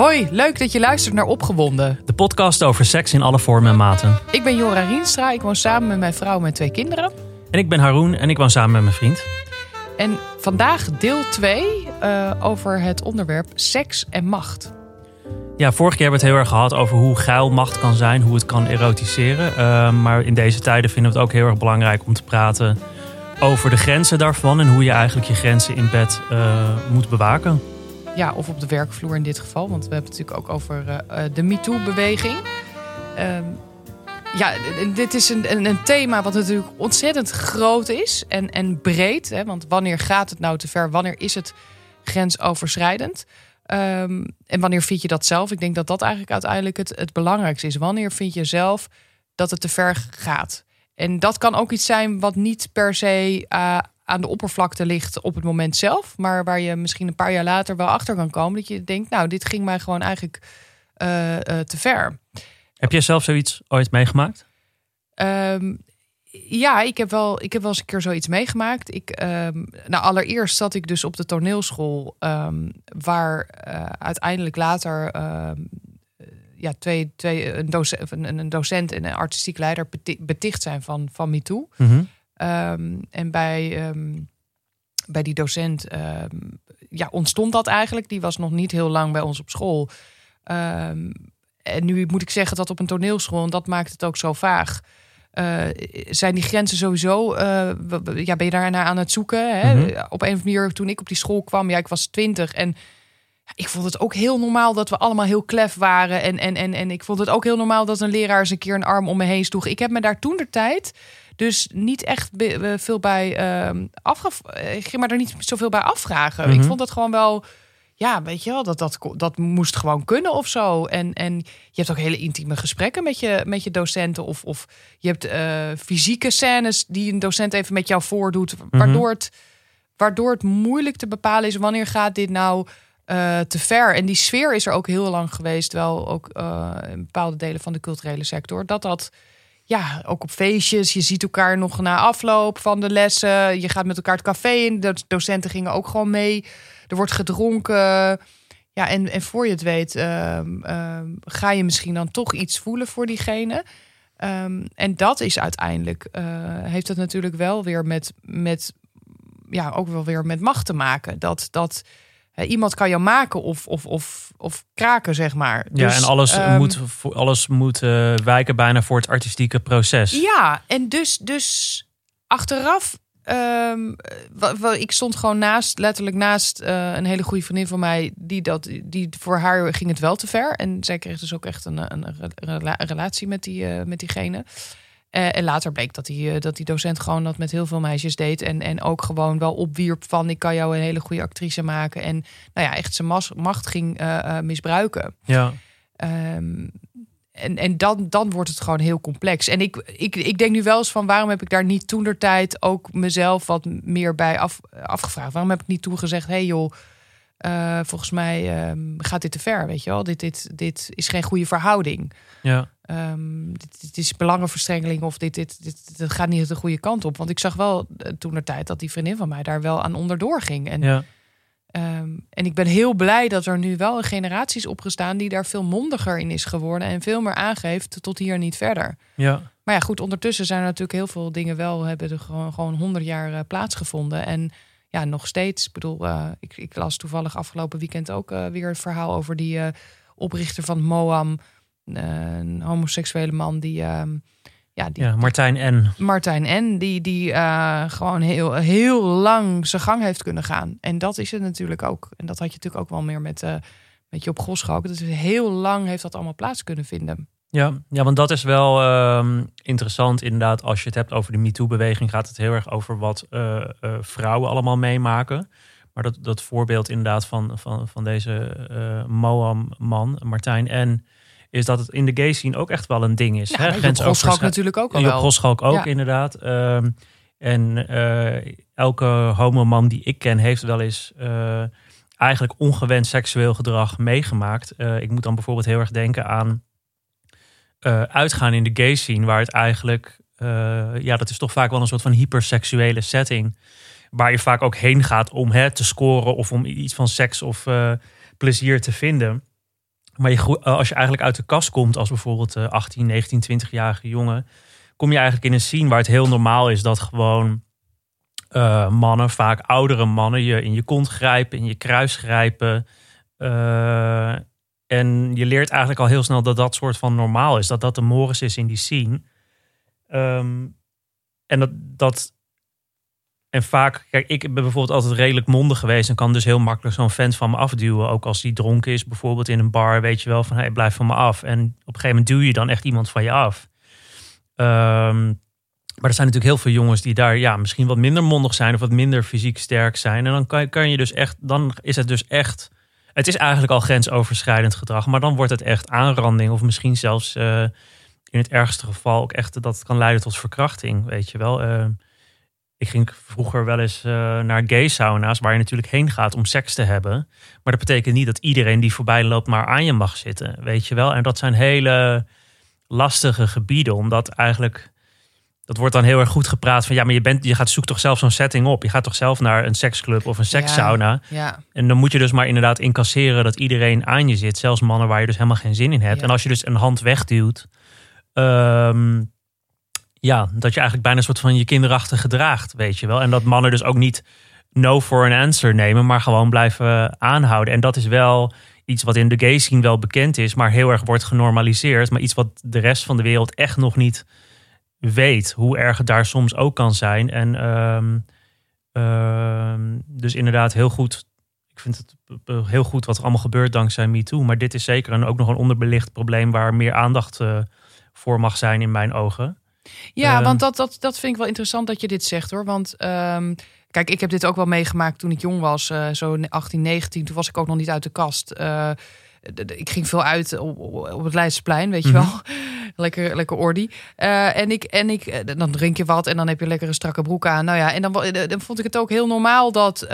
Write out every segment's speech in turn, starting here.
Hoi, leuk dat je luistert naar Opgewonden. De podcast over seks in alle vormen en maten. Ik ben Jora Rienstra, ik woon samen met mijn vrouw en mijn twee kinderen. En ik ben Haroon en ik woon samen met mijn vriend. En vandaag deel 2 uh, over het onderwerp seks en macht. Ja, vorige keer hebben we het heel erg gehad over hoe geil macht kan zijn, hoe het kan erotiseren. Uh, maar in deze tijden vinden we het ook heel erg belangrijk om te praten over de grenzen daarvan en hoe je eigenlijk je grenzen in bed uh, moet bewaken. Ja, of op de werkvloer in dit geval, want we hebben het natuurlijk ook over uh, de MeToo-beweging. Uh, ja, dit is een, een, thema wat natuurlijk ontzettend groot is en, en breed. Hè, want wanneer gaat het nou te ver? Wanneer is het grensoverschrijdend? Um, en wanneer vind je dat zelf? Ik denk dat dat eigenlijk uiteindelijk het, het belangrijkste is. Wanneer vind je zelf dat het te ver gaat? En dat kan ook iets zijn wat niet per se uh, aan de oppervlakte ligt op het moment zelf, maar waar je misschien een paar jaar later wel achter kan komen dat je denkt, nou, dit ging mij gewoon eigenlijk uh, uh, te ver. Heb jij zelf zoiets ooit meegemaakt? Um, ja, ik heb, wel, ik heb wel eens een keer zoiets meegemaakt. Ik, um, nou, allereerst zat ik dus op de toneelschool, um, waar uh, uiteindelijk later ja, twee, twee, een, docent, een, een docent en een artistiek leider beticht zijn van, van MeToo. Mm -hmm. Um, en bij, um, bij die docent um, ja, ontstond dat eigenlijk. Die was nog niet heel lang bij ons op school. en nu moet ik zeggen dat op een toneelschool, en dat maakt het ook zo vaag. Uh, zijn die grenzen sowieso, uh, ja, ben je daarna aan het zoeken? Hè? Mm -hmm. Op een of andere manier, toen ik op die school kwam, ja, ik was twintig en ik vond het ook heel normaal dat we allemaal heel klef waren. En, en, en, en ik vond het ook heel normaal dat een leraar eens een keer een arm om me heen sloeg. Ik heb me daar toen de tijd dus niet echt veel bij uh, afgef... Ik ging me daar niet zoveel bij afvragen. Mm -hmm. Ik vond dat gewoon wel... Ja, weet je wel, dat, dat, dat moest gewoon kunnen of zo. En, en je hebt ook hele intieme gesprekken met je, met je docenten. Of, of je hebt uh, fysieke scènes die een docent even met jou voordoet. Mm -hmm. waardoor, het, waardoor het moeilijk te bepalen is... wanneer gaat dit nou uh, te ver. En die sfeer is er ook heel lang geweest, wel ook uh, in bepaalde delen van de culturele sector. Dat dat, ja, ook op feestjes, je ziet elkaar nog na afloop van de lessen. Je gaat met elkaar het café in. De docenten gingen ook gewoon mee. Er wordt gedronken. Ja, en, en voor je het weet, uh, ga je misschien dan toch iets voelen voor diegene. Um, en dat is uiteindelijk, uh, heeft het natuurlijk wel weer met, met, ja, ook wel weer met macht te maken. Dat, dat, iemand kan jou maken of, of, of, of kraken, zeg maar. Ja, dus, en alles um, moet, alles moet uh, wijken bijna voor het artistieke proces. Ja, en dus, dus achteraf. Um, ik stond gewoon naast, letterlijk naast uh, een hele goede vriendin van mij. Die, dat, die voor haar ging het wel te ver. En zij kreeg dus ook echt een, een, een relatie met, die, met diegene. Uh, en later bleek dat die, uh, dat die docent gewoon dat met heel veel meisjes deed. En, en ook gewoon wel opwierp van ik kan jou een hele goede actrice maken. En nou ja, echt zijn macht ging uh, misbruiken. Ja. Um, en en dan, dan wordt het gewoon heel complex. En ik, ik, ik denk nu wel eens van waarom heb ik daar niet toen der tijd ook mezelf wat meer bij af, afgevraagd. Waarom heb ik niet toen gezegd, hé hey joh, volgens mij um, gaat dit te ver, weet je wel. Dit, dit, dit is geen goede verhouding. Ja. Um, dit, dit, is belangenverstrengeling of dit, dit, dit, dit, gaat niet de goede kant op. Want ik zag wel uh, toen de tijd dat die vriendin van mij daar wel aan onderdoor ging. En, ja. um, en ik ben heel blij dat er nu wel een generatie is opgestaan die daar veel mondiger in is geworden en veel meer aangeeft tot hier niet verder. Ja. Maar ja, goed, ondertussen zijn er natuurlijk heel veel dingen wel, hebben er gewoon, gewoon 100 jaar uh, plaatsgevonden. En ja, nog steeds. Ik bedoel, uh, ik, ik, las toevallig afgelopen weekend ook uh, weer het verhaal over die oprichter van Moam. Een homoseksuele man die. ja, die, ja, Martijn N. Martijn N. Die, die gewoon heel, heel lang zijn gang heeft kunnen gaan. En dat is het natuurlijk ook. En dat had je natuurlijk ook wel meer met, met je op Goscho ook. Dus heel lang heeft dat allemaal plaats kunnen vinden. Ja, ja, want dat is wel uh, interessant inderdaad. Als je het hebt over de MeToo-beweging, gaat het heel erg over wat uh, uh, vrouwen allemaal meemaken. Maar dat, dat voorbeeld inderdaad van, van, van deze uh, Moam-man, Martijn N., is dat het in de gay scene ook echt wel een ding is. Ja, hè? Natuurlijk ook al. Goschalk ook, ja. inderdaad. Um, en elke homoman die ik ken heeft wel eens eigenlijk ongewenst seksueel gedrag meegemaakt. ik moet dan bijvoorbeeld heel erg denken aan uh, uitgaan in de gay scene, waar het eigenlijk, uh, ja, dat is toch vaak wel een soort van hyperseksuele setting. Waar je vaak ook heen gaat om hè, te scoren of om iets van seks of uh, plezier te vinden. Maar je, als je eigenlijk uit de kast komt als bijvoorbeeld 18, 19, 20-jarige jongen, kom je eigenlijk in een scene waar het heel normaal is dat gewoon uh, mannen, vaak oudere mannen, je in je kont grijpen, in je kruis grijpen. Uh, en je leert eigenlijk al heel snel dat dat soort van normaal is. Dat dat de Morris is in die scene. Um, en dat, dat. En vaak, kijk, ik ben bijvoorbeeld altijd redelijk mondig geweest. En kan dus heel makkelijk zo'n vent van me afduwen. Ook als die dronken is, bijvoorbeeld in een bar. Weet je wel van hey, blijf van me af. En op een gegeven moment duw je dan echt iemand van je af. Um, maar er zijn natuurlijk heel veel jongens die daar ja, misschien wat minder mondig zijn of wat minder fysiek sterk zijn. En dan kan, kan je dus echt, dan is het dus echt. Het is eigenlijk al grensoverschrijdend gedrag, maar dan wordt het echt aanranding. Of misschien zelfs uh, in het ergste geval ook echt dat het kan leiden tot verkrachting. Weet je wel. Uh, ik ging vroeger wel eens uh, naar gay sauna's, waar je natuurlijk heen gaat om seks te hebben. Maar dat betekent niet dat iedereen die voorbij loopt maar aan je mag zitten. Weet je wel. En dat zijn hele lastige gebieden, omdat eigenlijk dat wordt dan heel erg goed gepraat van ja, maar je, bent, je gaat zoek toch zelf zo'n setting op. Je gaat toch zelf naar een seksclub of een sekssauna. Ja, En dan moet je dus maar inderdaad incasseren dat iedereen aan je zit. Zelfs mannen waar je dus helemaal geen zin in hebt. En als je dus een hand wegduwt, um, ja, dat je eigenlijk bijna een soort van je kinderachtig gedraagt, weet je wel. En dat mannen dus ook niet no for an answer nemen, maar gewoon blijven aanhouden. En dat is wel iets wat in de gay scene wel bekend is, maar heel erg wordt genormaliseerd. Maar iets wat de rest van de wereld echt nog niet weet hoe erg het daar soms ook kan zijn. En ehm, ehm, dus inderdaad heel goed. Ik vind het heel goed wat er allemaal gebeurt dankzij MeToo. Maar dit is zeker een, ook nog een onderbelicht probleem waar meer aandacht uh, voor mag zijn in mijn ogen. Ja, ehm, want dat, dat, dat vind ik wel interessant dat je dit zegt hoor. Want kijk, ik heb dit ook wel meegemaakt toen ik jong was. Uh, zo 18, 19. Toen was ik ook nog niet uit de kast. Uh, ik ging veel uit op, op het Leidseplein, weet je mhm. wel. Lekker, lekker ordi. Uh, en ik, en ik, eh, dan drink je wat en dan heb je lekker een strakke broek aan. Nou ja, en dan, eh, dan vond ik het ook heel normaal dat, uh,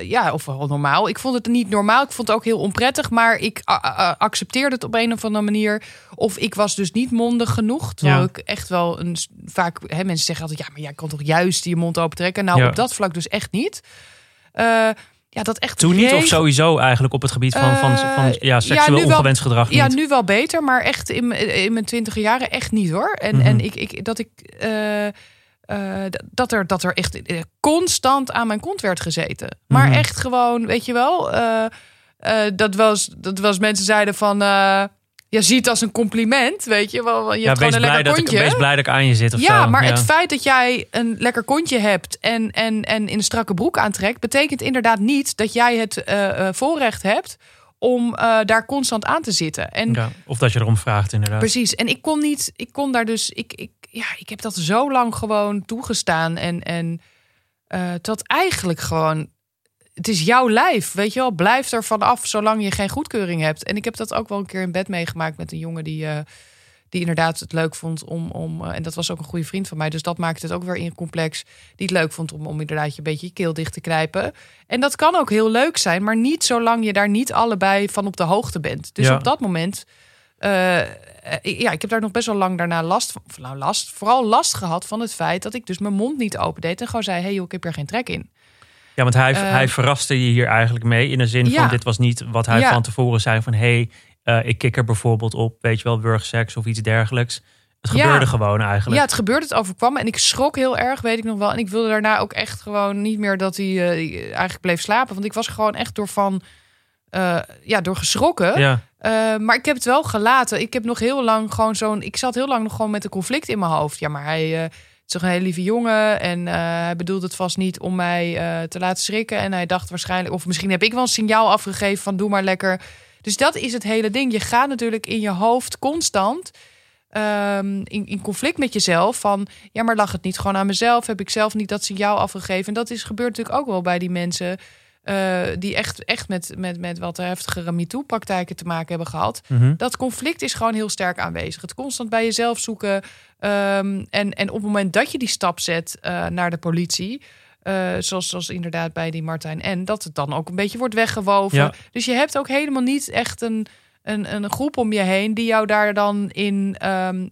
ja, of wel normaal. Ik vond het niet normaal. Ik vond het ook heel onprettig, maar ik accepteerde het op een of andere manier. Of ik was dus niet mondig genoeg. Terwijl ik echt wel een vaak, hè, mensen zeggen altijd, ja, maar jij kan toch juist je mond open trekken. Nou, op dat vlak dus echt niet. Uh, ja, dat echt. Toen niet of sowieso eigenlijk op het gebied van, van, van eh, ja, seksueel ja, ongewenst gedrag? Niet. Ja, nu wel beter, maar echt in, in mijn twintig jaren echt niet hoor. En, mhm. en ik, ik, dat ik. Uh, uh, dat, er, dat er echt constant aan mijn kont werd gezeten. Maar mhm. echt gewoon, weet je wel. dat, was, dat was mensen zeiden van je ziet als een compliment, weet je wel. Je ja, hebt een lekker kontje. Ik, wees blij dat ik aan je zit of ja, maar het feit dat jij een lekker kontje hebt en, en, en in een strakke broek aantrekt, betekent inderdaad niet dat jij het uh, voorrecht hebt om uh, daar constant aan te zitten. En, ja, of dat je erom vraagt, inderdaad. Precies. En ik kon niet, ik kon daar dus, ik, ik, ja, ik heb dat zo lang gewoon toegestaan en, en uh, dat eigenlijk gewoon het is jouw lijf, weet je wel. Blijf er vanaf zolang je geen goedkeuring hebt. En ik heb dat ook wel een keer in bed meegemaakt met een jongen die, uh, die inderdaad het leuk vond om, om uh, en dat was ook een goede vriend van mij, dus dat maakt het ook weer in complex. Die het leuk vond om, om inderdaad je een beetje je keel dicht te knijpen. En dat kan ook heel leuk zijn, maar niet zolang je daar niet allebei van op de hoogte bent. Dus op dat moment. Uh, ja, ik heb daar nog best wel lang daarna last van. Nou, last. Vooral last gehad van het feit dat ik dus mijn mond niet opendeed. En gewoon zei: hey, joh, ik heb er geen trek in. Ja, want hij, hij ehm, verraste je hier eigenlijk mee. In de zin van, dit was niet wat hij van tevoren zei van... hey, uh, ik kik er bijvoorbeeld op, weet je wel, wurgseks of iets dergelijks. Het gebeurde gewoon eigenlijk. Ja, het gebeurde, het overkwam. En ik schrok heel erg, weet ik nog wel. En ik wilde daarna ook echt gewoon niet meer dat hij uh, eigenlijk bleef slapen. Want ik was gewoon echt door van... Uh, ja, door geschrokken. Ja. maar ik heb het wel gelaten. Ik heb nog heel lang gewoon zo'n... Ik zat heel lang nog gewoon met een conflict in mijn hoofd. Ja, maar hij is toch een hele lieve jongen. En uh, hij bedoelde het vast niet om mij uh, te laten schrikken. En hij dacht waarschijnlijk, of misschien heb ik wel een signaal afgegeven van doe maar lekker. Dus dat is het hele ding. Je gaat natuurlijk in je hoofd constant in, in conflict met jezelf. Van ja, maar lag het niet gewoon aan mezelf? Heb ik zelf niet dat signaal afgegeven? En dat is gebeurt natuurlijk ook wel bij die mensen. Uh, die echt, echt met, met, met wat heftigere MeToo-praktijken te maken hebben gehad. Mm Dat conflict is gewoon heel sterk aanwezig. Het constant bij jezelf zoeken. Um, en, en op het moment dat je die stap zet uh, naar de politie. Uh, zoals, zoals inderdaad bij die Martijn en dat het dan ook een beetje wordt weggewoven. Ja. Dus je hebt ook helemaal niet echt een, een, een groep om je heen die jou daar dan in um,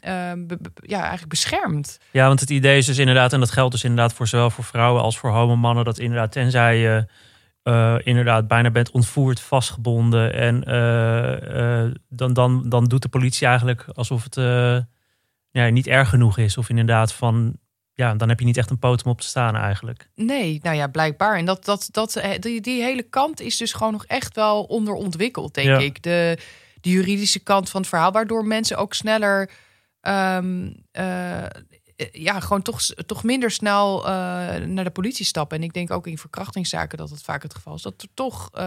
ja, eigenlijk beschermt. Ja, want het idee is dus inderdaad, en dat geldt dus inderdaad voor zowel voor vrouwen als voor homo mannen, dat inderdaad tenzij je uh, inderdaad bijna bent ontvoerd, vastgebonden. En uh, dan, dan, dan doet de politie eigenlijk alsof het ja, niet erg genoeg is. Of inderdaad van, ja, dan heb je niet echt een poot om op te staan eigenlijk. Nee, nou ja, blijkbaar. En dat, dat, dat, die, die hele kant is dus gewoon nog echt wel onderontwikkeld, denk ik. De, de juridische kant van het verhaal, waardoor mensen ook sneller... Um, eh, ja, gewoon toch, toch minder snel uh, naar de politie stappen. En ik denk ook in verkrachtingszaken dat het vaak het geval is. Dat er toch, uh,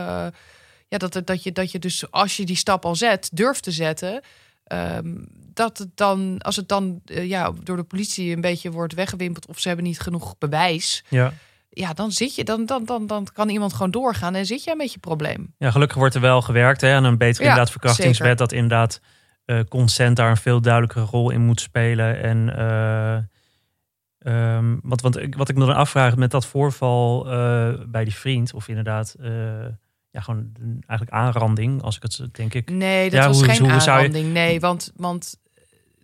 ja, dat, dat, je, dat je dus als je die stap al zet, durft te zetten. Um, dat het dan, als het dan ja, door de politie een beetje wordt weggewimpeld of ze hebben niet genoeg bewijs. Ja. Ja, dan zit je, dan, dan, dan, dan kan iemand gewoon doorgaan en zit je een beetje probleem. Ja, gelukkig wordt er wel gewerkt hè, aan een betere ja, inderdaad verkrachtingswet. Dat inderdaad consent daar een veel duidelijkere rol in moet spelen. En uh, um, wat, wat, wat ik me dan afvraag met dat voorval uh, bij die vriend, of inderdaad ja, gewoon eigenlijk aanranding, als ik het denk ik. Nee, dat ja, was hoe, geen hoe aanranding. Je... Nee, want, want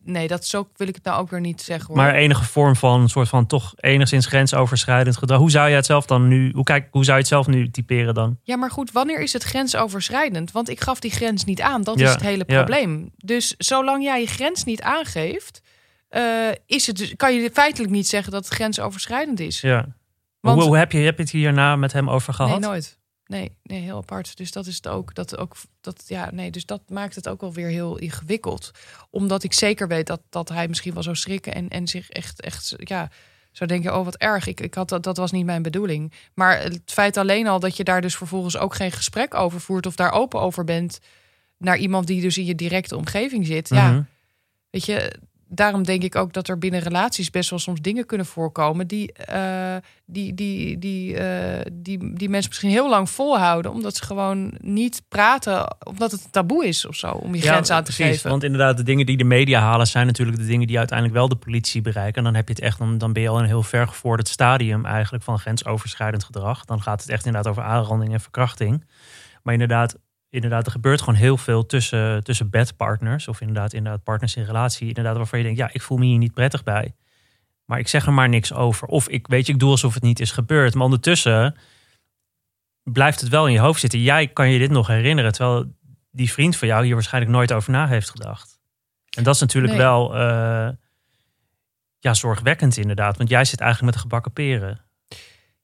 nee, dat zo wil ik het nou ook weer niet zeggen. Hoor. Maar enige vorm van een soort van toch enigszins grensoverschrijdend gedrag. Hoe zou je het zelf dan nu, hoe, kijk, hoe zou je het zelf nu typeren dan? Ja, maar goed, wanneer is het grensoverschrijdend? Want ik gaf die grens niet aan. Dat is het hele probleem. Ja. Dus zolang jij je grens niet aangeeft, uh, is het, dus, kan je feitelijk niet zeggen dat het grensoverschrijdend is. Ja. Want, hoe, hoe, heb, je, heb je het hierna met hem over gehad? Nee, nooit. Nee, nee, heel apart. Dus dat is het ook. Dat ook dat, ja, nee, dus dat maakt het ook wel weer heel ingewikkeld. Omdat ik zeker weet dat, dat hij misschien wel zou schrikken en, en zich echt, echt ja, zou denken: oh, wat erg. Ik, ik had dat, dat was niet mijn bedoeling. Maar het feit alleen al dat je daar dus vervolgens ook geen gesprek over voert of daar open over bent naar iemand die dus in je directe omgeving zit. Ja, Mhm. weet je, daarom denk ik ook dat er binnen relaties best wel soms dingen kunnen voorkomen die, uh, die, die, die, uh, die, die mensen misschien heel lang volhouden, omdat ze gewoon niet praten, omdat het een taboe is of zo, om je Ja, grens aan te precies. geven. Want inderdaad, de dingen die de media halen zijn natuurlijk de dingen die uiteindelijk wel de politie bereiken. En dan heb je het echt, dan, dan ben je al in een heel ver gevorderd stadium eigenlijk van grensoverschrijdend gedrag. Dan gaat het echt inderdaad over aanranding en verkrachting. Maar inderdaad, inderdaad, er gebeurt gewoon heel veel tussen, tussen bedpartners. Of inderdaad, inderdaad partners in relatie. Inderdaad, waarvan je denkt, ja, ik voel me hier niet prettig bij. Maar ik zeg er maar niks over. Of ik weet je, ik doe alsof het niet is gebeurd. Maar ondertussen blijft het wel in je hoofd zitten. Jij kan je dit nog herinneren. Terwijl die vriend van jou hier waarschijnlijk nooit over na heeft gedacht. En dat is natuurlijk Nee. wel eh, ja, zorgwekkend inderdaad. Want jij zit eigenlijk met de gebakken peren.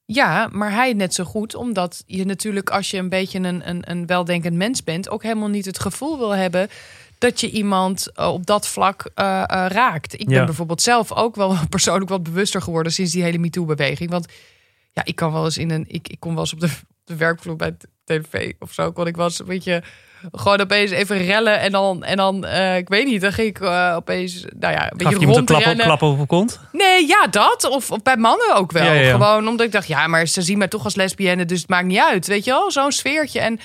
Ja, maar hij net zo goed, omdat je natuurlijk als je een beetje een, een, een weldenkend mens bent, ook helemaal niet het gevoel wil hebben dat je iemand eh, op dat vlak eh, eh, raakt. Ik ben bijvoorbeeld zelf ook wel persoonlijk wat bewuster geworden sinds die hele MeToo-beweging. Want ja, ik kan wel eens in een, ik, ik kon wel eens op de, de werkvloer bij tv of zo, kon ik eens een beetje gewoon opeens even rellen en dan, en dan eh, ik weet niet, dan ging ik eh, opeens, nou ja, een beetje je iemand een klap op, kont? Nee, ja, dat. Of, of bij mannen ook wel. Ja, ja. Gewoon omdat ik dacht, ja, maar ze zien mij toch als lesbienne, dus het maakt niet uit. Weet je wel, zo'n sfeertje. En,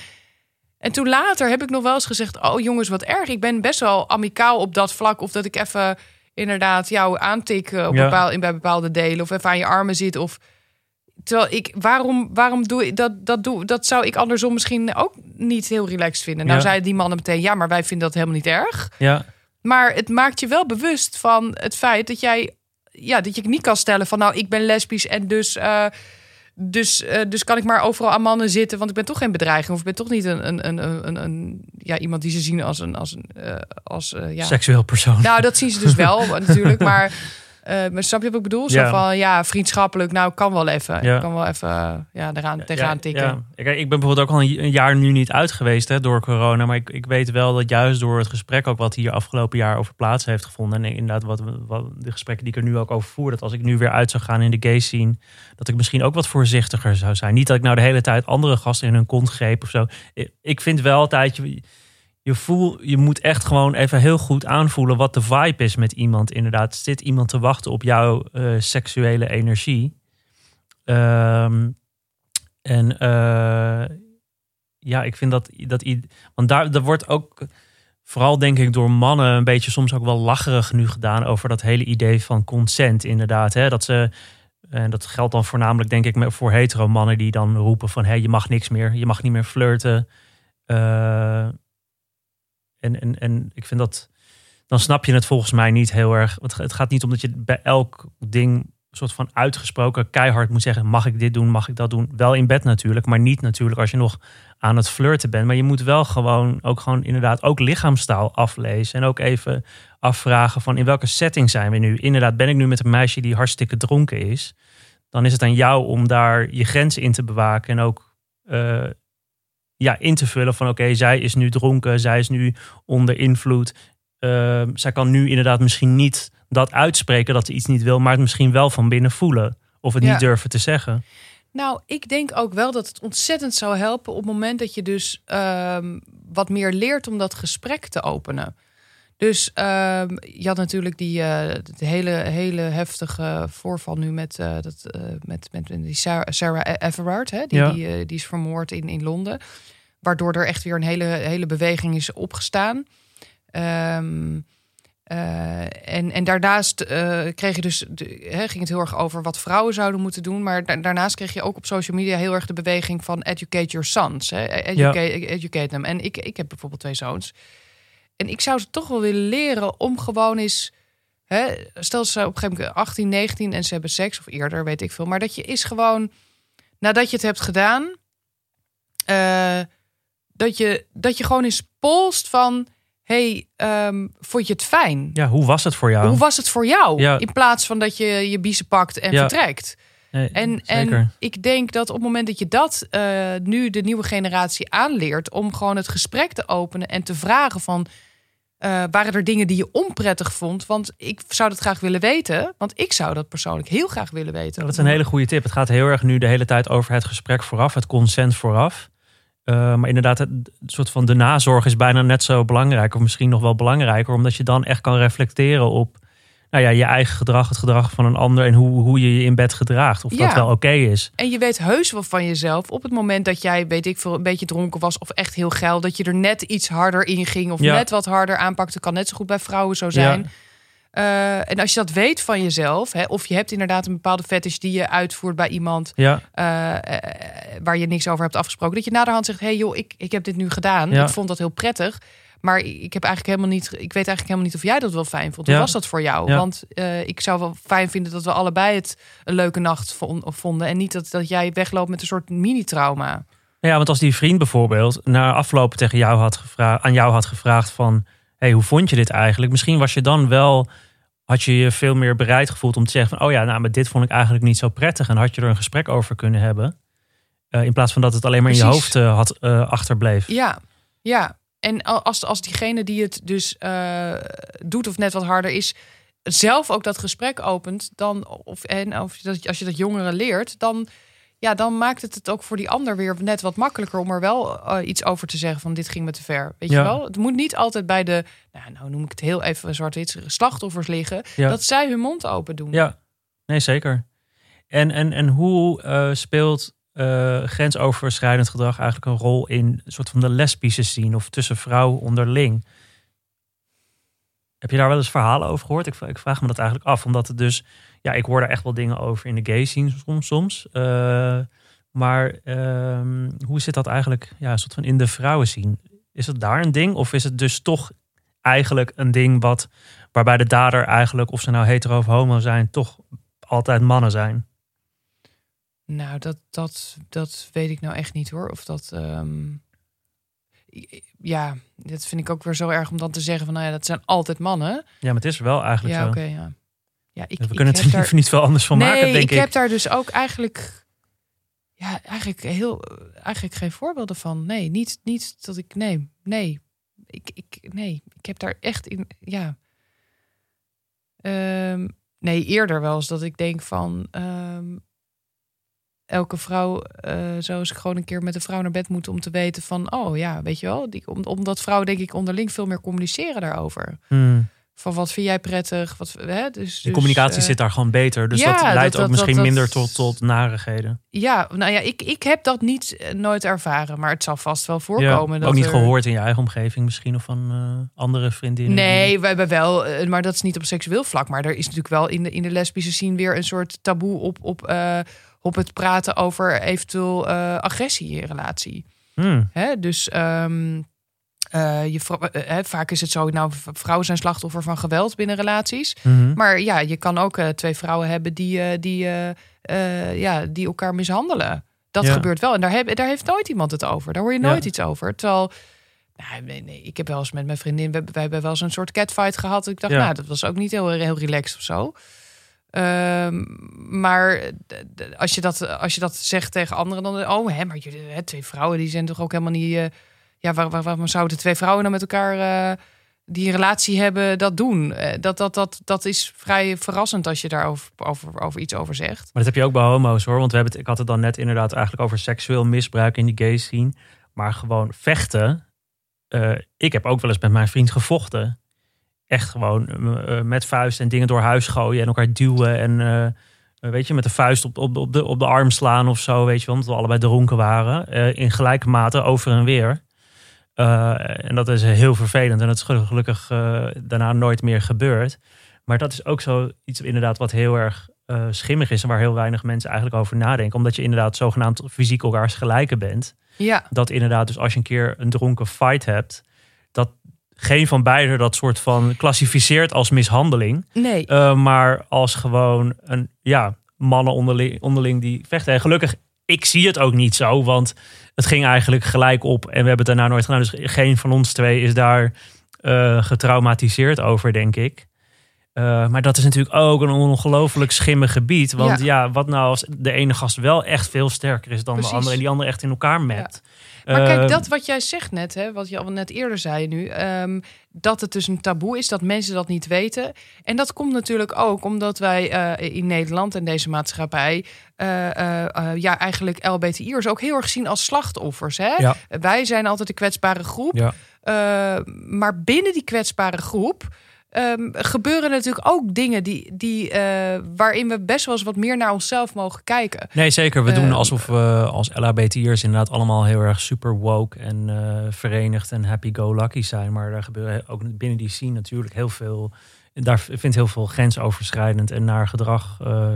en toen later heb ik nog wel eens gezegd, oh jongens, wat erg. Ik ben best wel amicaal op dat vlak. Of dat ik even inderdaad jou aantik eh, op Ja. bepaal, in, bij bepaalde delen. Of even aan je armen zit. Of terwijl ik, waarom, waarom doe ik dat? Dat, doe, dat zou ik andersom misschien ook niet heel relaxed vinden. Nou, Ja. zeiden die mannen meteen, ja, maar wij vinden dat helemaal niet erg. Ja, Maar het maakt je wel bewust van het feit dat jij, ja, dat je niet kan stellen van, nou, ik ben lesbisch en dus, eh, dus, eh, dus kan ik maar overal aan mannen zitten, want ik ben toch geen bedreiging of ik ben toch niet een, een, een, een, een ja, iemand die ze zien als een, als een, eh, als ja. seksueel persoon. Nou, dat zien ze dus wel natuurlijk, maar. Eh maar snap je wat ik bedoel? Zo Ja. van ja, vriendschappelijk, nou kan wel even. Ja. Ik kan wel even eh, ja, eraan tegenaan tikken. Ja. Kijk, ik ben bijvoorbeeld ook al een jaar nu niet uit geweest hè, door corona. Maar ik, ik weet wel dat juist door het gesprek ook wat hier afgelopen jaar over plaats heeft gevonden. En inderdaad, wat, wat de gesprekken die ik er nu ook over voer. Dat als ik nu weer uit zou gaan in de gay scene. Dat ik misschien ook wat voorzichtiger zou zijn. Niet dat ik nou de hele tijd andere gasten in hun kont greep of zo. Ik- Ik vind wel altijd. Je, voel, je moet echt gewoon even heel goed aanvoelen wat de vibe is met iemand. Inderdaad, zit iemand te wachten op jouw eh, seksuele energie? Ehm, en eh, ja, ik vind dat, dat want daar, daar wordt ook vooral denk ik door mannen een beetje soms ook wel lacherig nu gedaan over dat hele idee van consent inderdaad. Hè? Dat ze, en dat geldt dan voornamelijk denk ik voor hetero mannen die dan roepen van hé, je mag niks meer, je mag niet meer flirten. Eh, en, en, en ik vind dat, dan snap je het volgens mij niet heel erg. Het, gaat niet om dat je bij elk ding soort van uitgesproken keihard moet zeggen: mag ik dit doen, mag ik dat doen? Wel in bed natuurlijk, maar niet natuurlijk als je nog aan het flirten bent. Maar je moet wel gewoon ook gewoon inderdaad ook lichaamstaal aflezen en ook even afvragen van in welke setting zijn we nu? Inderdaad, ben ik nu met een meisje die hartstikke dronken is? Dan is het aan jou om daar je grenzen in te bewaken en ook uh, ja, in te vullen van oké, zij is nu dronken, zij is nu onder invloed. Uh, zij kan nu inderdaad misschien niet dat uitspreken dat ze iets niet wil, maar het misschien wel van binnen voelen. Of het niet durven te zeggen. Nou, ik denk ook wel dat het ontzettend zou helpen op het moment dat je dus um, wat meer leert om dat gesprek te openen. Dus um, je had natuurlijk die uh, hele, hele heftige voorval nu met, uh, dat, uh, met, met, die Sarah, Sarah Everard. Hè? Die, ja. die, die, is vermoord in, in Londen. Waardoor er echt weer een hele, hele beweging is opgestaan. Um, en, en daarnaast kreeg je dus, de, hè, ging het heel erg over wat vrouwen zouden moeten doen. Maar da daarnaast kreeg je ook op social media heel erg de beweging van educate your sons. Hè? Educate, ja. educate them. En ik, ik heb bijvoorbeeld twee zoons. En ik zou ze toch wel willen leren om gewoon eens. Hè, stel ze op een gegeven moment 18, 19 en ze hebben seks of eerder, weet ik veel. Maar dat je is gewoon, nadat je het hebt gedaan, uh, dat, je, dat je gewoon eens polst van. hey, um, vond je het fijn? Ja, hoe was het voor jou? Hoe was het voor jou? Ja. In plaats van dat je je biezen pakt en ja. vertrekt. Nee, en, en ik denk dat op het moment dat je dat uh, nu de nieuwe generatie aanleert, om gewoon het gesprek te openen en te vragen van uh, waren er dingen die je onprettig vond? Want ik zou dat graag willen weten. Want ik zou dat persoonlijk heel graag willen weten. Dat is een hele goede tip. Het gaat heel erg nu de hele tijd over het gesprek vooraf, het consent vooraf. Uh, maar inderdaad, het soort van de nazorg is bijna net zo belangrijk, of misschien nog wel belangrijker, omdat je dan echt kan reflecteren op nou ja, je eigen gedrag, het gedrag van een ander en hoe, hoe je je in bed gedraagt. Of ja. dat wel oké is. En je weet heus wel van jezelf op het moment dat jij, weet ik veel, een beetje dronken was of echt heel geil, dat je er net iets harder in ging of Ja. net wat harder aanpakte. Kan net zo goed bij vrouwen zo zijn. Uh, en als je dat weet van jezelf, hè, of je hebt inderdaad een bepaalde fetish die je uitvoert bij iemand Ja, uh, uh, waar je niks over hebt afgesproken, dat je naderhand zegt: hey joh, ik, ik heb dit nu gedaan. Ja. Ik vond dat heel prettig. Maar ik heb eigenlijk helemaal niet. Ik weet eigenlijk helemaal niet of jij dat wel fijn vond. Ja. Hoe was dat voor jou? Ja. Want uh, ik zou wel fijn vinden dat we allebei het een leuke nacht vond- vonden. En niet dat, dat jij wegloopt met een soort mini-trauma. ja, want als die vriend bijvoorbeeld na aflopen tegen jou had gevraagd, aan jou had gevraagd van, hey, hoe vond je dit eigenlijk? Misschien was je dan wel, had je je veel meer bereid gevoeld om te zeggen van, oh ja, nou, maar dit vond ik eigenlijk niet zo prettig. En had je er een gesprek over kunnen hebben. Uh, in plaats van dat het alleen maar in je hoofd uh, had achterbleef. Ja, ja. En als, als diegene die het dus uh, doet of net wat harder is, zelf ook dat gesprek opent, dan, of, en of dat, als je dat jongeren leert, dan, ja, dan maakt het het ook voor die ander weer net wat makkelijker om er wel uh, iets over te zeggen van dit ging me te ver. Weet Ja. je wel? Het moet niet altijd bij de, nou, nou noem ik het heel even zwart-wit, slachtoffers liggen, Ja. dat zij hun mond open doen. Ja, nee, zeker. En, en, en hoe uh, speelt uh, grensoverschrijdend gedrag eigenlijk een rol in een soort van de lesbische scene of tussen vrouwen onderling? Heb je daar wel eens verhalen over gehoord? Ik, vraag me dat eigenlijk af, omdat het dus, ja, ik hoor daar echt wel dingen over in de gay scene soms. soms. Uh, maar uh, hoe zit dat eigenlijk, ja, soort van in de vrouwen scene? Is het daar een ding, of is het dus toch eigenlijk een ding wat, waarbij de dader eigenlijk, of ze nou hetero of homo zijn, toch altijd mannen zijn? Nou, dat, dat, dat weet ik nou echt niet hoor. Of dat. Um... Ja, dat vind ik ook weer zo erg om dan te zeggen van nou ja, dat zijn altijd mannen. Ja, maar het is wel eigenlijk ja, zo. oké, ja. ja ik, we kunnen het er daar... niet veel anders van nee, maken, denk ik. ik heb daar dus ook eigenlijk. Ja, eigenlijk heel. Eigenlijk geen voorbeelden van. Nee, niet, niet dat ik. Nee, nee. Ik, ik, nee, ik heb daar echt in. Ja. Um, nee, eerder wel eens dat ik denk van. Um, elke vrouw uh, zou eens gewoon een keer met een vrouw naar bed moeten om te weten van, oh ja, weet je wel, die, om, omdat vrouwen denk ik onderling veel meer communiceren daarover. Hmm. Van wat vind jij prettig? Wat, hè? Dus, de communicatie dus, uh, zit daar gewoon beter. Dus ja, dat leidt dat, ook dat, misschien dat, minder tot, tot narigheden. Ja, nou ja, ik, ik heb dat niet uh, nooit ervaren, maar het zal vast wel voorkomen. Ja, dat ook niet er... gehoord in je eigen omgeving misschien of van uh, andere vriendinnen? Nee, die... we hebben wel, eh, maar dat is niet op seksueel vlak. Maar er is natuurlijk wel in de, in de lesbische scene weer een soort taboe op, op uh, op het praten over eventueel uh, agressie in relatie. Hmm. Hè? Dus, um, Eh, je, eh, eh, vaak is het zo, nou, vrouwen zijn slachtoffer van geweld binnen relaties. Mhm. Maar ja, je kan ook eh, twee vrouwen hebben die, eh, die, eh, eh, ja, die elkaar mishandelen. Dat Ja. gebeurt wel. En daar, heb, daar heeft nooit iemand het over. Daar hoor je Ja. nooit iets over. Terwijl, nou, nee, nee, ik heb wel eens met mijn vriendin, we, wij hebben wel eens een soort catfight gehad. Ik dacht, Ja. nou, dat was ook niet heel, heel relaxed of zo. Ehm, maar als je, dat, als je dat zegt tegen anderen, dan oh, hè, maar jullie, hè, twee vrouwen die zijn toch ook helemaal niet. eh, ja, waar, waar, waarom zouden twee vrouwen dan met elkaar eh, die een relatie hebben dat doen? Eh, dat, dat, dat, dat is vrij verrassend als je daarover over, over iets over zegt. Maar dat heb je ook bij homo's hoor. Want we hebben het, ik had het dan net inderdaad eigenlijk over seksueel misbruik in die gay scene. Maar gewoon vechten. Ik heb ook wel eens met mijn vriend gevochten. Echt gewoon eh, eh, met vuist en dingen door huis gooien en elkaar duwen. En eh, weet je, met de vuist op, op, op, de, op de arm slaan of zo. Weet je omdat we allebei dronken waren. In gelijke mate over en weer. En dat is heel vervelend. En dat is gelukkig daarna nooit meer gebeurd. Maar dat is ook zo iets inderdaad wat heel erg schimmig is. En waar heel weinig mensen eigenlijk over nadenken. Omdat je inderdaad zogenaamd fysiek elkaars gelijken bent. Ja, Dat inderdaad dus als je een keer een dronken fight hebt. Dat geen van beiden dat soort van klassificeert als mishandeling. nee. Eh, maar als gewoon een ja, mannen onderling, onderling die vechten. En gelukkig, ik zie het ook niet zo, want het ging eigenlijk gelijk op en we hebben het daarna nooit gedaan. Dus geen van ons twee is daar eh, getraumatiseerd over, denk ik. Eh, maar dat is natuurlijk ook een ongelooflijk schimmig gebied. Want ja. wat nou als de ene gast wel echt veel sterker is dan Precies. de andere en die andere echt in elkaar mept. Maar Eh, kijk, dat wat jij zegt net, hè, wat je al net eerder zei nu, ehm, dat het dus een taboe is, dat mensen dat niet weten. En dat komt natuurlijk ook omdat wij eh, in Nederland en deze maatschappij, eh, ja, eigenlijk LBTI'ers ook heel erg zien als slachtoffers. Hè? Ja. Wij zijn altijd de kwetsbare groep. Ja. Maar binnen die kwetsbare groep ehm, gebeuren natuurlijk ook dingen die, die, eh, waarin we best wel eens wat meer naar onszelf mogen kijken. Nee, zeker. We doen Ehm, alsof we als LHBT'ers inderdaad allemaal heel erg super woke en eh, verenigd en happy-go-lucky zijn. Maar daar gebeuren ook binnen die scene natuurlijk heel veel. Daar vindt heel veel grensoverschrijdend en naar gedrag eh,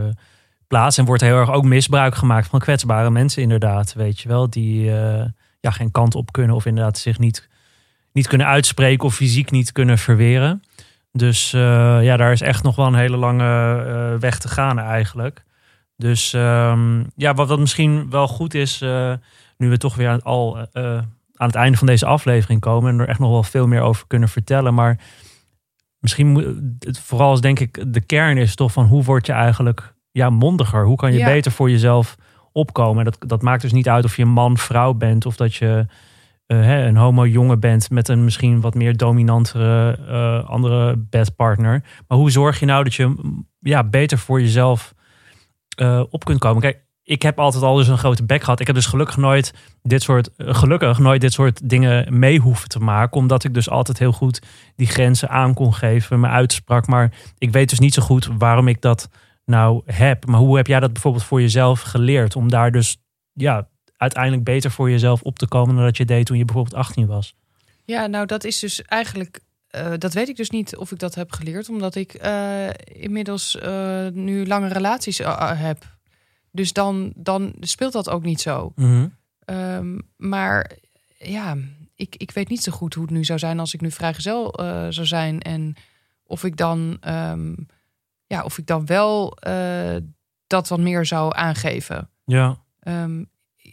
plaats. En wordt heel erg ook misbruik gemaakt van kwetsbare mensen, inderdaad. Weet je wel, die ja, geen kant op kunnen of inderdaad zich niet, niet kunnen uitspreken of fysiek niet kunnen verweren. Dus eh, ja, daar is echt nog wel een hele lange eh, weg te gaan eigenlijk. Dus ehm, ja, wat, wat misschien wel goed is, eh, nu we toch weer aan al, aan het einde van deze aflevering komen en er echt nog wel veel meer over kunnen vertellen. Maar misschien moet het vooral is denk ik de kern is toch van hoe word je eigenlijk ja, mondiger? Hoe kan je Ja. beter voor jezelf opkomen? En dat, dat maakt dus niet uit of je man, vrouw bent of dat je hè, een homo jongen bent met een misschien wat meer dominantere eh, andere bedpartner. Maar hoe zorg je nou dat je mm, ja, beter voor jezelf eh, op kunt komen? Kijk, ik heb altijd al dus een grote bek gehad. Ik heb dus gelukkig nooit dit soort, eh, gelukkig nooit dit soort dingen mee hoeven te maken. Omdat ik dus altijd heel goed die grenzen aan kon geven, me uitsprak. Maar ik weet dus niet zo goed waarom ik dat nou heb. Maar hoe heb jij dat bijvoorbeeld voor jezelf geleerd? Om daar dus ja, uiteindelijk beter voor jezelf op te komen dan dat je deed toen je bijvoorbeeld 18 was. Ja, nou dat is dus eigenlijk, eh, dat weet ik dus niet of ik dat heb geleerd, omdat ik eh, inmiddels eh, nu lange relaties heb. Dus dan, dan speelt dat ook niet zo. Ehm, maar ja, ik, ik weet niet zo goed hoe het nu zou zijn als ik nu vrijgezel zou zijn. En of ik dan, ehm, ja, of ik dan wel dat wat meer zou aangeven. Ja, Ehm,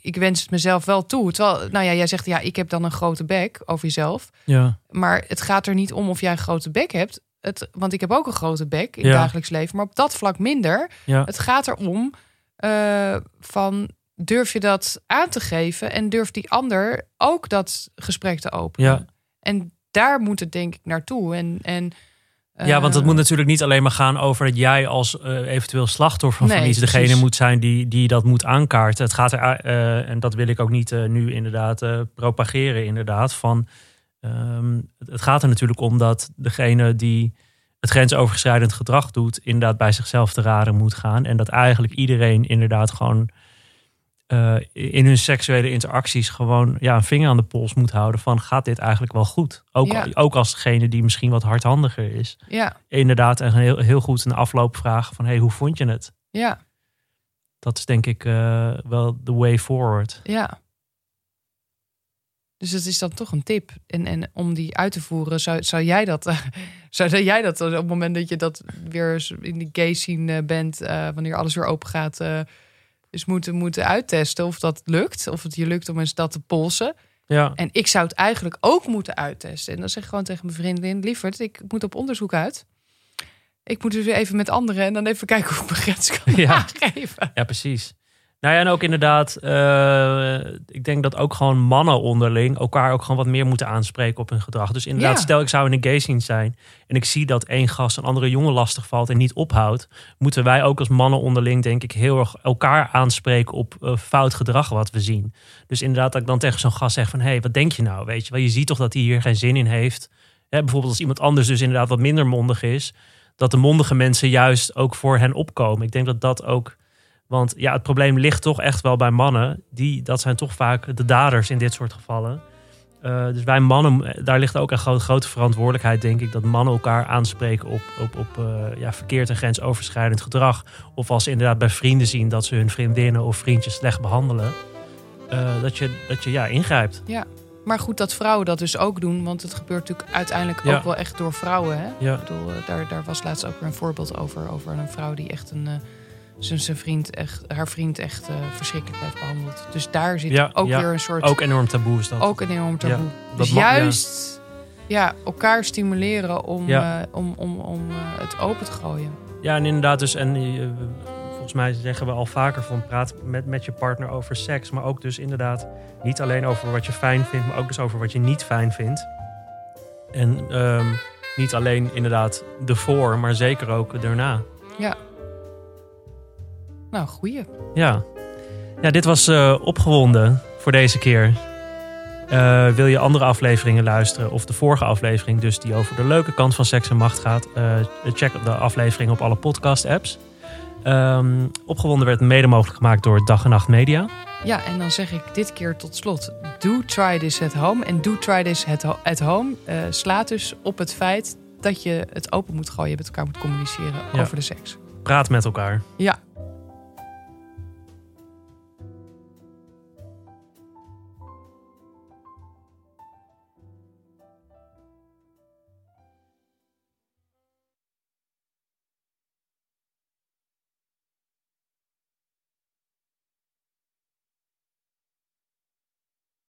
ik wens het mezelf wel toe. Terwijl, nou ja, jij zegt ja, ik heb dan een grote bek over jezelf. ja, Maar het gaat er niet om of jij een grote bek hebt. Het, want ik heb ook een grote bek in Ja. het dagelijks leven. Maar op dat vlak minder. ja. Het gaat erom eh, van durf je dat aan te geven. En durft die ander ook dat gesprek te openen. Ja. En daar moet het denk ik naartoe. En, en, Ja, want het moet natuurlijk niet alleen maar gaan over dat jij als eh, eventueel slachtoffer van Nee, iets degene precies. moet zijn die, die dat moet aankaarten. Het gaat er, eh, en dat wil ik ook niet eh, nu inderdaad propageren, inderdaad. Van, ehm, het- het gaat er natuurlijk om dat degene die het grensoverschrijdend gedrag doet, inderdaad bij zichzelf te raden moet gaan. En dat eigenlijk iedereen inderdaad gewoon eh, in hun seksuele interacties gewoon ja, een vinger aan de pols moet houden van gaat dit eigenlijk wel goed? Ook, Ja. ook als degene die misschien wat hardhandiger is Ja, inderdaad een heel, heel goed een afloopvraag van hey, hoe vond je het? ja, Dat is denk ik eh, wel de way forward. ja. Dus dat is dan toch een tip. En, en om die uit te voeren, zou, zou jij dat, eh, zou jij dat op het moment dat je dat weer in die gay scene eh, bent, wanneer alles weer open gaat, dus moeten, moeten uittesten of dat lukt, of het je lukt om eens dat te polsen. Ja, En ik zou het eigenlijk ook moeten uittesten. En dan zeg ik gewoon tegen mijn vriendin, lieverd, ik moet op onderzoek uit. Ik moet dus weer even met anderen en dan even kijken hoe ik mijn grens kan Ja. aangeven. ja, precies. Nou ja, en ook inderdaad, eh, ik denk dat ook gewoon mannen onderling elkaar ook gewoon wat meer moeten aanspreken op hun gedrag. Dus inderdaad, Ja. stel ik zou in een gay scene zijn en ik zie dat één gast een andere jongen lastig valt en niet ophoudt, moeten wij ook als mannen onderling, denk ik, heel erg elkaar aanspreken op eh, fout gedrag wat we zien. Dus inderdaad, dat ik dan tegen zo'n gast zeg van, hé, hey, wat denk je nou? Weet je wel, je ziet toch dat hij hier geen zin in heeft. Hè, bijvoorbeeld als iemand anders dus inderdaad wat minder mondig is, dat de mondige mensen juist ook voor hen opkomen. Ik denk dat dat ook want ja, het probleem ligt toch echt wel bij mannen. Die, dat zijn toch vaak de daders in dit soort gevallen. Eh, dus wij mannen, daar ligt ook een gro- grote verantwoordelijkheid, denk ik. Dat mannen elkaar aanspreken op, op, op eh, ja, verkeerd en grensoverschrijdend gedrag. Of als ze inderdaad bij vrienden zien dat ze hun vriendinnen of vriendjes slecht behandelen. eh, dat je, dat je ja, ingrijpt. Maar goed dat vrouwen dat dus ook doen, want het gebeurt natuurlijk uiteindelijk Ja. ook wel echt door vrouwen. Hè? Ja, Ik bedoel, eh, daar, daar was laatst ook weer een voorbeeld over. Over een vrouw die echt een, eh, zijn, zijn vriend echt, haar vriend echt eh, verschrikkelijk heeft behandeld. Dus daar zit Ja, ook ja. weer een soort. ook enorm taboe is dat. ook een enorm taboe. dus mag- ja. juist ja. elkaar stimuleren om, Ja. eh, om, om, om eh, het open te gooien. Ja, en inderdaad, dus en volgens mij zeggen we al vaker van praat met, met je partner over seks, maar ook dus inderdaad niet alleen over wat je fijn vindt, maar ook dus over wat je niet fijn vindt. En ehm, niet alleen inderdaad ervoor, maar zeker ook daarna. Nou, goeie. Ja, ja dit was eh, opgewonden voor deze keer. Eh, wil je andere afleveringen luisteren of de vorige aflevering, dus die over de leuke kant van seks en macht gaat, eh, check de aflevering op alle podcast-apps. Ehm, opgewonden werd mede mogelijk gemaakt door Dag en Nacht Media. Ja, en dan zeg ik dit keer tot slot: do try this at home. En do try this at, ho- at home slaat dus op het feit dat je het open moet gooien, met elkaar moet communiceren Ja. over de seks. Praat met elkaar. Ja,